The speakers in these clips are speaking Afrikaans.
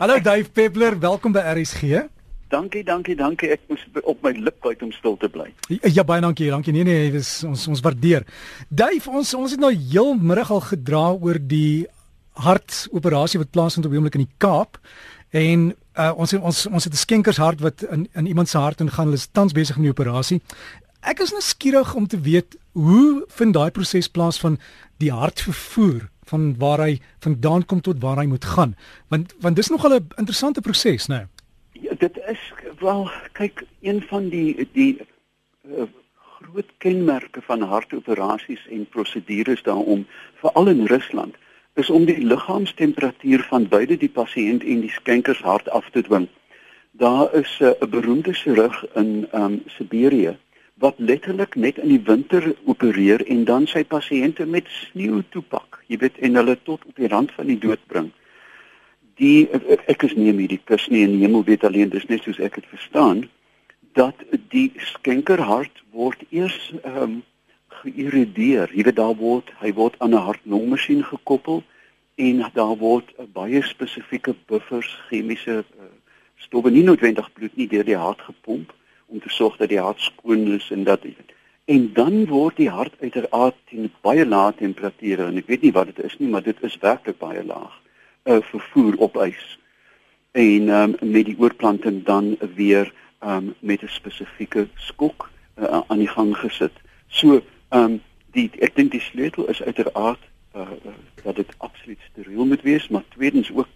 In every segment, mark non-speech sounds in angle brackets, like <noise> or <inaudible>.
Hallo Dave Peppler, welkom by RSG. Dankie, dankie, dankie. Ek moes op my lip byt om stil te bly. Ja, baie dankie, dankie. Nee nee, dis ons ons waardeer. Dave, ons ons het nou heel middag al gedra oor die hartoperasie wat plaasvind op die oomblik in die Kaap. En uh, ons ons ons het 'n skenkershart wat in in iemand se hart ingaan. Hulle is tans besig met die operasie. Ek is nou skieurig om te weet hoe vind daai proses plaas van die hartvervoer van waar hy vandaan kom tot waar hy moet gaan. Want want dis nogal 'n interessante proses, né? Nee? Ja, dit is wel kyk een van die die uh, groot kenmerke van hartoperasies en prosedures daarom veral in Rusland is om die liggaamstemperatuur van beide die pasiënt en die skenkershart af te dwing. Daar is eh, 'n uh, beroemde chirurg in um, Siberië wat letterlik net in die winter opereer en dan sy pasiënte met sneeu toepak. Jy weet en hulle tot op die rand van die dood bring. Die ek is nie meer die kus nie en die hemel weet alleen dis net soos ek dit verstaan dat die skenkerhart word eers ehm um, geïrideer. Jy weet daar word hy word aan 'n hartnongmasjien gekoppel en daar word 'n baie spesifieke buffers chemiese uh, stowwe nie noodwendig bloed nie deur die hart gepomp om te sorg dat die hart skoon is en dat en dan word die hart uiteraard teen baie lae temperature en ek weet nie wat dit is nie maar dit is werklik baie laag uh, vervoer op ys. En um, met die oorplanting dan weer um, met 'n spesifieke skok uh, aan die gang gesit. So um, die ek dink die sleutel is uiteraard uh, dat dit absoluut steriel moet wees maar tweedens ook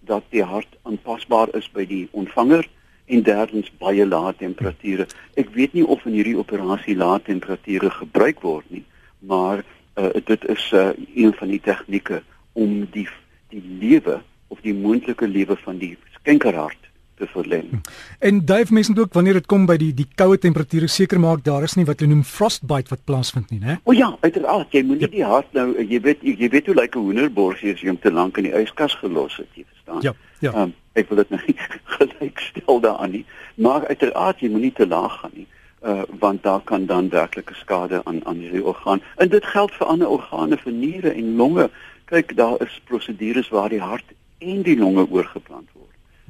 dat die hart aanpasbaar is by die ontvanger en derdens baie lae temperature. Ek weet nie of in hierdie operasie lae temperature gebruik word nie, maar uh, dit is uh, een van die tegnieke om die die lewe of die moontlike lewe van die skenkerhart te verleng. En duif mense ook wanneer dit kom by die die koue temperature seker maak daar is nie wat hulle noem frostbite wat plaasvind nie, né? O ja, uiteraard, jy moet nie ja. die hart nou jy weet jy, jy weet hoe lyk 'n hoenderborsie as jy hom te lank in die yskas gelos het, jy verstaan? Ja. Ja. Um, ek wil dit nou nie <laughs> gelyk stel daaraan nie, maar uiteraard jy moenie te laag gaan nie, uh want daar kan dan werklike skade aan aan hierdie orgaan. En dit geld vir ander organe, vir niere en longe. Kyk, daar is prosedures waar die hart en die longe oorgeplant word.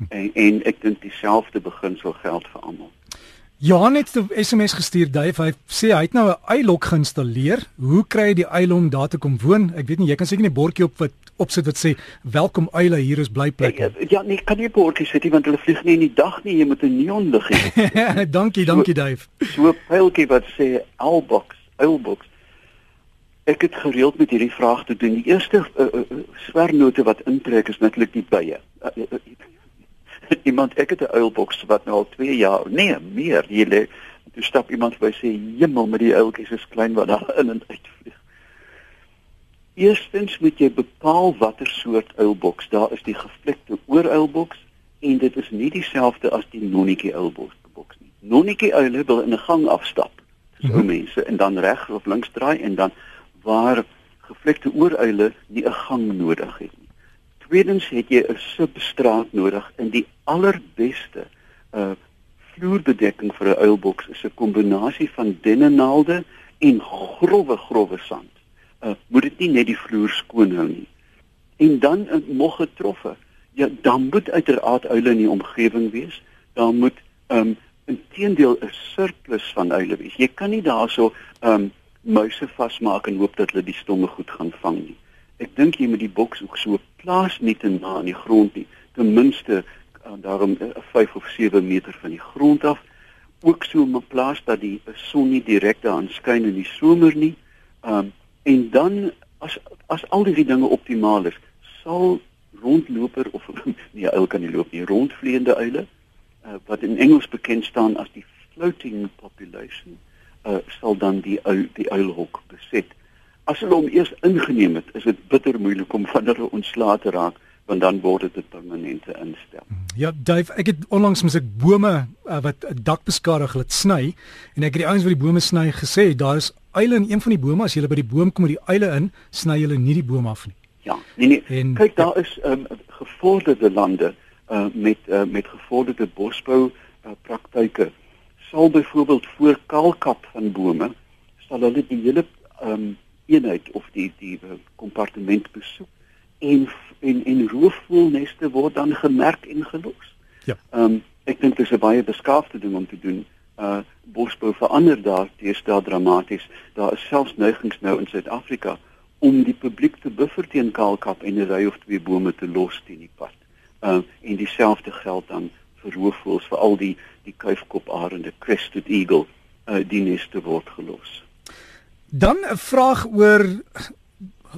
En en ek dink dieselfde beginsel geld vir almal. Johan het 'n SMS gestuur, Dave, hy sê hy het nou 'n eilok geïnstalleer. Hoe kry hy die eil om daar te kom woon? Ek weet nie, jy kan seker nie 'n bordjie op wat opsit wat sê welkom eile, hier is blyplekke. Ja, nee, kan nie bordjie sit nie want hulle vlieg nie in die dag nie, jy moet 'n neonlig hê. <laughs> dankie, dankie Dave. So 'n pyltjie wat sê eilbox, eilbox. Ek het gereeld met hierdie vraag te doen. Die eerste uh, uh, swernote wat intrek is natuurlik die bye. Uh, uh, uh, <laughs> iemand ek het 'n uilboks wat nou al 2 jaar, nee, meer hier lê. Toe stap iemand by sê hemel met die uiltjies is klein wat daar in en uit vlieg. Eerstens moet jy bepaal watter soort uilboks. Daar is die gevlekte ooruilboks en dit is nie dieselfde as die nonnetjie uilboks boks nie. Nonnetjie uile wil in 'n gang afstap. Dis ou mm -hmm. mense en dan reg of links draai en dan waar gevlekte ooruile nie 'n gang nodig het. Tweedens het jy 'n substraat nodig in die allerbeste uh vloerbedekking vir 'n uilboks is 'n kombinasie van dennenaalde en grouwe grouwe sand. Uh moet dit nie net die vloer skoon hou nie. En dan uh, nog getroffe. Ja, dan moet uiteraard uile in die omgewing wees. Daar moet um inteendeel 'n surplus van uile wees. Jy kan nie daarso um muise vasmaak en hoop dat hulle die stomme goed gaan vang nie. Ek dink jy moet die boks ook so plaas nie te na aan die grond nie. Ten minste uh, daarom 'n uh, 5 of 7 meter van die grond af. Ook so 'n plaas dat die son nie direk daaraan skyn in die somer nie. Um en dan as as al die dinge optimaal is, sal rondloper of <laughs> nee, uil kan nie loop nie, rondvleiende uile uh, wat in Engels bekend staan as die floating population, uh, sal dan die uil, die uilhok beset as hulle hom eers ingeneem het, is dit bitter moeilik om van hulle ontslae te raak want dan word dit 'n permanente instel. Ja, Dave, ek het onlangs mos ek bome uh, wat 'n dak beskadig het sny en ek het die ouens wat die bome sny gesê daar is eile in een van die bome as jy by die boom kom met die eile in, sny hulle nie die boom af nie. Ja, nee nee. En, kyk daar ja. is um, gevorderde lande uh, met uh, met gevorderde bosbou uh, praktyke. Sal byvoorbeeld voor kalkap van bome sal hulle die hele um, eenheid of die die kompartement besoek en en en roofvoëlneste word dan gemerk en gelos. Ja. Ehm um, ek dink dit is 'n baie beskaafde ding om te doen. Uh bosbou verander daar teestel dramaties. Daar is selfs neigings nou in Suid-Afrika om die publiek te buffer teen kaalkap en 'n ry of twee bome te los teen die pad. Ehm uh, en dieselfde geld dan vir roofvoëls, vir al die die kuifkoparende crested eagle, uh die neste word gelos. Dan 'n vraag oor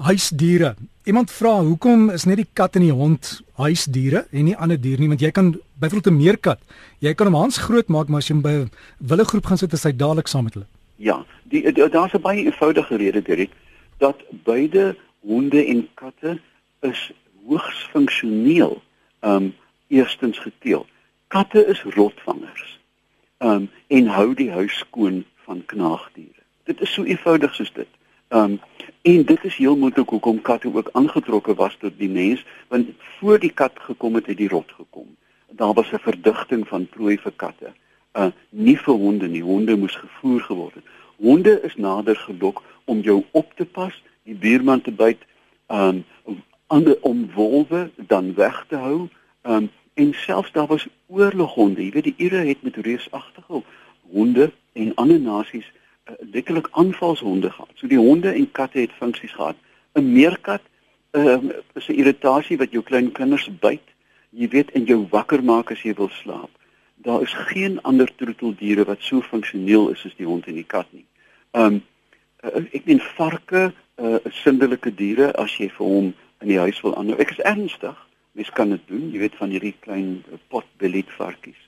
huisdiere. Iemand vra hoekom is net die kat en die hond huisdiere en nie ander diere nie want jy kan byvoorbeeld 'n meerkat, jy kan hom hans groot maak maar as jy hom by 'n wille groep gaan sit is hy dadelik saam met hulle. Ja, die, die daar's 'n baie eenvoudige rede dit dat beide honde en katte is hoogs funksioneel. Um eerstens geteel. Katte is rotvangers. Um en hou die huis skoon van knaagdiere. Dit is so eenvoudig soos dit. Um en dit is heel moontlik hoekom katte ook aangetrokke was tot die mens want voor die kat gekom het het die rot gekom. Daar was 'n verdigting van prooi vir katte. Uh nie vir honde nie. Honde moes gevoer geword het. Honde is nader gelok om jou op te pas, die buurman te byt, um ander om wolwe dan weg te hou. Um en selfs daar was oorloghonde. Jy weet die Ire het met reusagtige honde en ander nasies letterlik aanvalshonde gehad. So die honde en katte het funksies gehad. 'n Meerkat um, is 'n irritasie wat jou klein kinders byt. Jy weet en jou wakker maak as jy wil slaap. Daar is geen ander troeteldiere wat so funksioneel is as die hond en die kat nie. Um ek meen varke uh, is sindelike diere as jy vir hom in die huis wil aanhou. Ek is ernstig. Mens kan dit doen. Jy weet van hierdie klein potbellied varkies.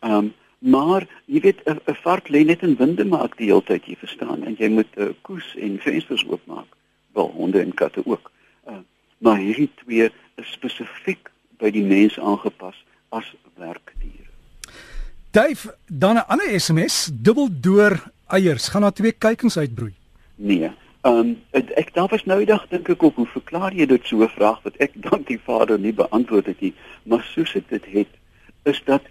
Um Maar jy weet 'n vark lê net in winde maak die hele tyd, jy verstaan, en jy moet uh, koes en vensters oopmaak. Wel honde en katte ook. Uh, maar hierdie twee is spesifiek by die mens aangepas as werkdiere. Dave, dan 'n ander SMS, dubbeldoor eiers, gaan daar twee kuikens uitbroei? Nee. Ehm um, ek, daar was nou eendag dink ek op hoe verklaar jy dit so 'n vraag wat ek <laughs> dan die vader nie beantwoord het nie, maar soos dit het, het is dat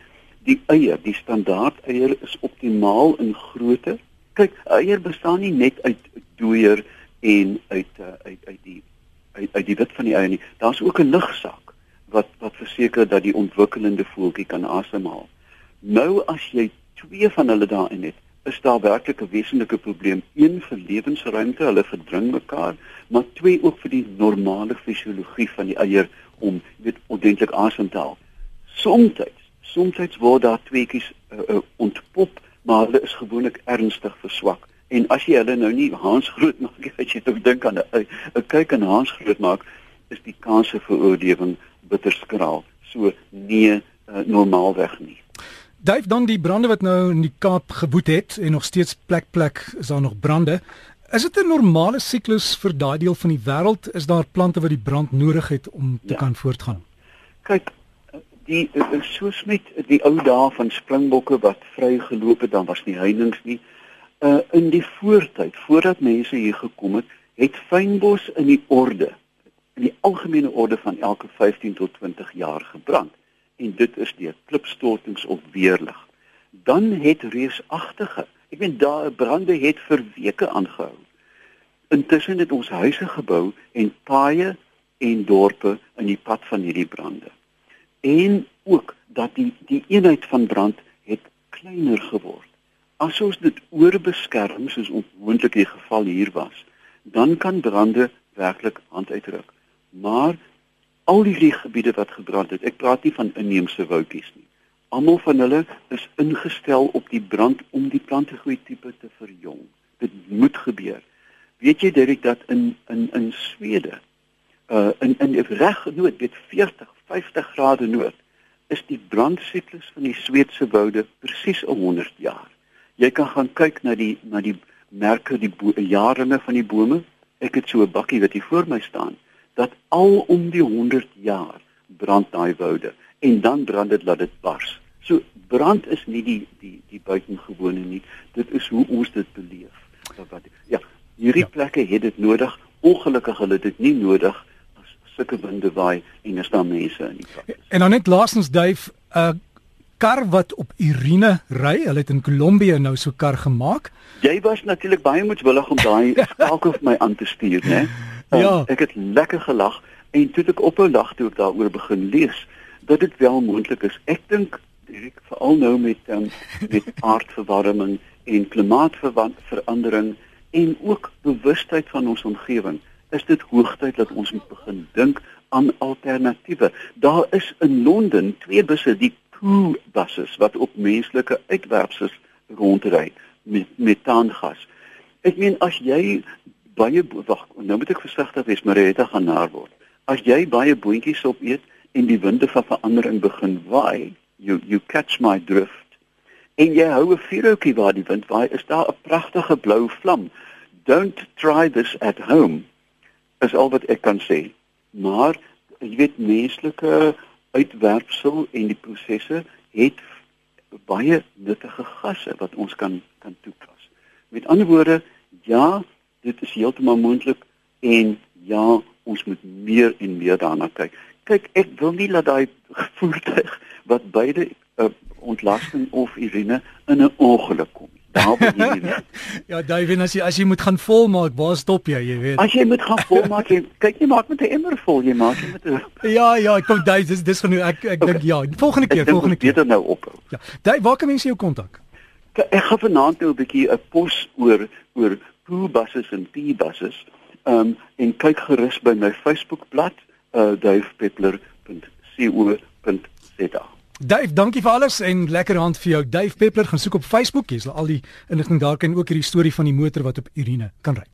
die eier, die standaard eier is optimaal in grootte. Kyk, eier bestaan nie net uit dooier en uit uh, uit uit die uit, uit die wit van die eier nie. Daar's ook 'n lugsak wat wat verseker dat die ontwikkelende voeltjie kan asemhaal. Nou as jy twee van hulle daarin het, is daar werklik 'n wesenlike probleem. Een vir lewensruimte, hulle verdring mekaar, maar twee ook vir die normale fisiologie van die eier om weet ordentlik asem te haal. Soms Soms word daar tweeetjies uh, uh, ontpop, maar hulle is gewoonlik ernstig verswak. En as jy hulle nou nie haans groot <laughs> maak, as jy tog dink aan 'n 'n kyk en haans groot maak, is die kans vir oordewing bitter skraal. So nee, uh, normaalweg nie. Duif dan die brande wat nou in die Kaap gewoed het en nog steeds plek plek is daar nog brande. Is dit 'n normale siklus vir daai deel van die wêreld? Is daar plante wat die brand nodig het om te ja. kan voortgaan? Kyk, die soos met die ou dae van springbokke wat vry geloop het dan was nie heininge nie. Uh in die voortyd voordat mense hier gekom het het fynbos in die orde in die algemene orde van elke 15 tot 20 jaar gebrand. En dit is deur klipstortings of weerlig. Dan het reusagtige ek weet daar brande het vir weke aangehou. Intussen het ons huise gebou en paaie en dorpe in die pad van hierdie brande en ook dat die die eenheid van brand het kleiner geword. As ons dit oorbeskerm soos onmoontlik die geval hier was, dan kan brande werklik hand uitruk. Maar al die gebiede wat gebrand het, ek praat nie van inheemse woudjies nie. Almal van hulle is ingestel op die brand om die plantegroei tipe te verjong. Dit moet gebeur. Weet jy direk dat in in in Swede uh in in reg genoot weet 40 50 grade noord is die brandsiklus van die Sweedse woude presies 100 jaar. Jy kan gaan kyk na die na die merke die jarene van die bome. Ek het so 'n bakkie wat hier voor my staan dat al om die 100 jaar brand daai woude en dan brand dit laat dit bars. So brand is nie die die die buitengewone nie. Dit is hoe ons dit beleef. Ja, hierdie ja. plekke het dit nodig. Ongelukkig hulle dit nie nodig sulke winde waai en daar mense in die pad. En dan net laasens duif 'n uh, kar wat op Irene ry. Hulle het in Kolombie nou so kar gemaak. Jy was natuurlik baie moedswillig om daai <laughs> skakel vir my aan te stuur, né? Um, <laughs> ja. Ek het lekker gelag. En toe ek ophou lag toe ek daaroor begin lees dat dit wel moontlik is. Ek dink direk veral nou met um, met <laughs> aardverwarming en klimaatsverandering en ook bewustheid van ons omgewing, is dit hoogtyd dat ons moet begin dink aan alternatiewe. Daar is in Londen twee busse, die Poo buses wat op menslike uitwerpsels rondry met metaangas. Ek meen as jy baie wag, nou moet ek versigtig wees, Marita gaan naar word. As jy baie boontjies opeet en die winde van verandering begin waai, you you catch my drift. En jy hou 'n vuurhoutjie waar die wind waai, is daar 'n pragtige blou vlam. Don't try this at home. Is al wat ek kan sê. Maar jy weet menslike uitwerpsel en die prosesse het baie nuttige gasse wat ons kan kan toepas. Met ander woorde, ja, dit is heeltemal moontlik en ja, ons moet meer en meer daarna kyk. Kyk, ek wil nie laat daai voertuig wat beide uh, ontlasting of Irene in 'n ongeluk kom. Daar wil jy ja, David, as jy as jy moet gaan volmaak, waar stop jy, jy weet? As jy moet gaan volmaak, jy <laughs> kyk jy maak met 'n emmer vol, jy maak met 'n Ja, ja, ek kom David, dis dis genoeg. Ek ek okay. dink ja, volgende keer, ek volgende keer. Beter nou ophou. Ja. David, waar kan mense jou kontak? Ek gaan vanaand nou 'n bietjie 'n pos oor oor hoe buses en P-buses. Ehm um, en kyk gerus by my Facebookblad, uh davepeppler.co.za. Dave, dankie vir alles en lekker hand vir jou. Dave Peppler gaan soek op Facebook, jy sal al die inligting daar kan ook hierdie storie van die motor wat op Irene kan ry.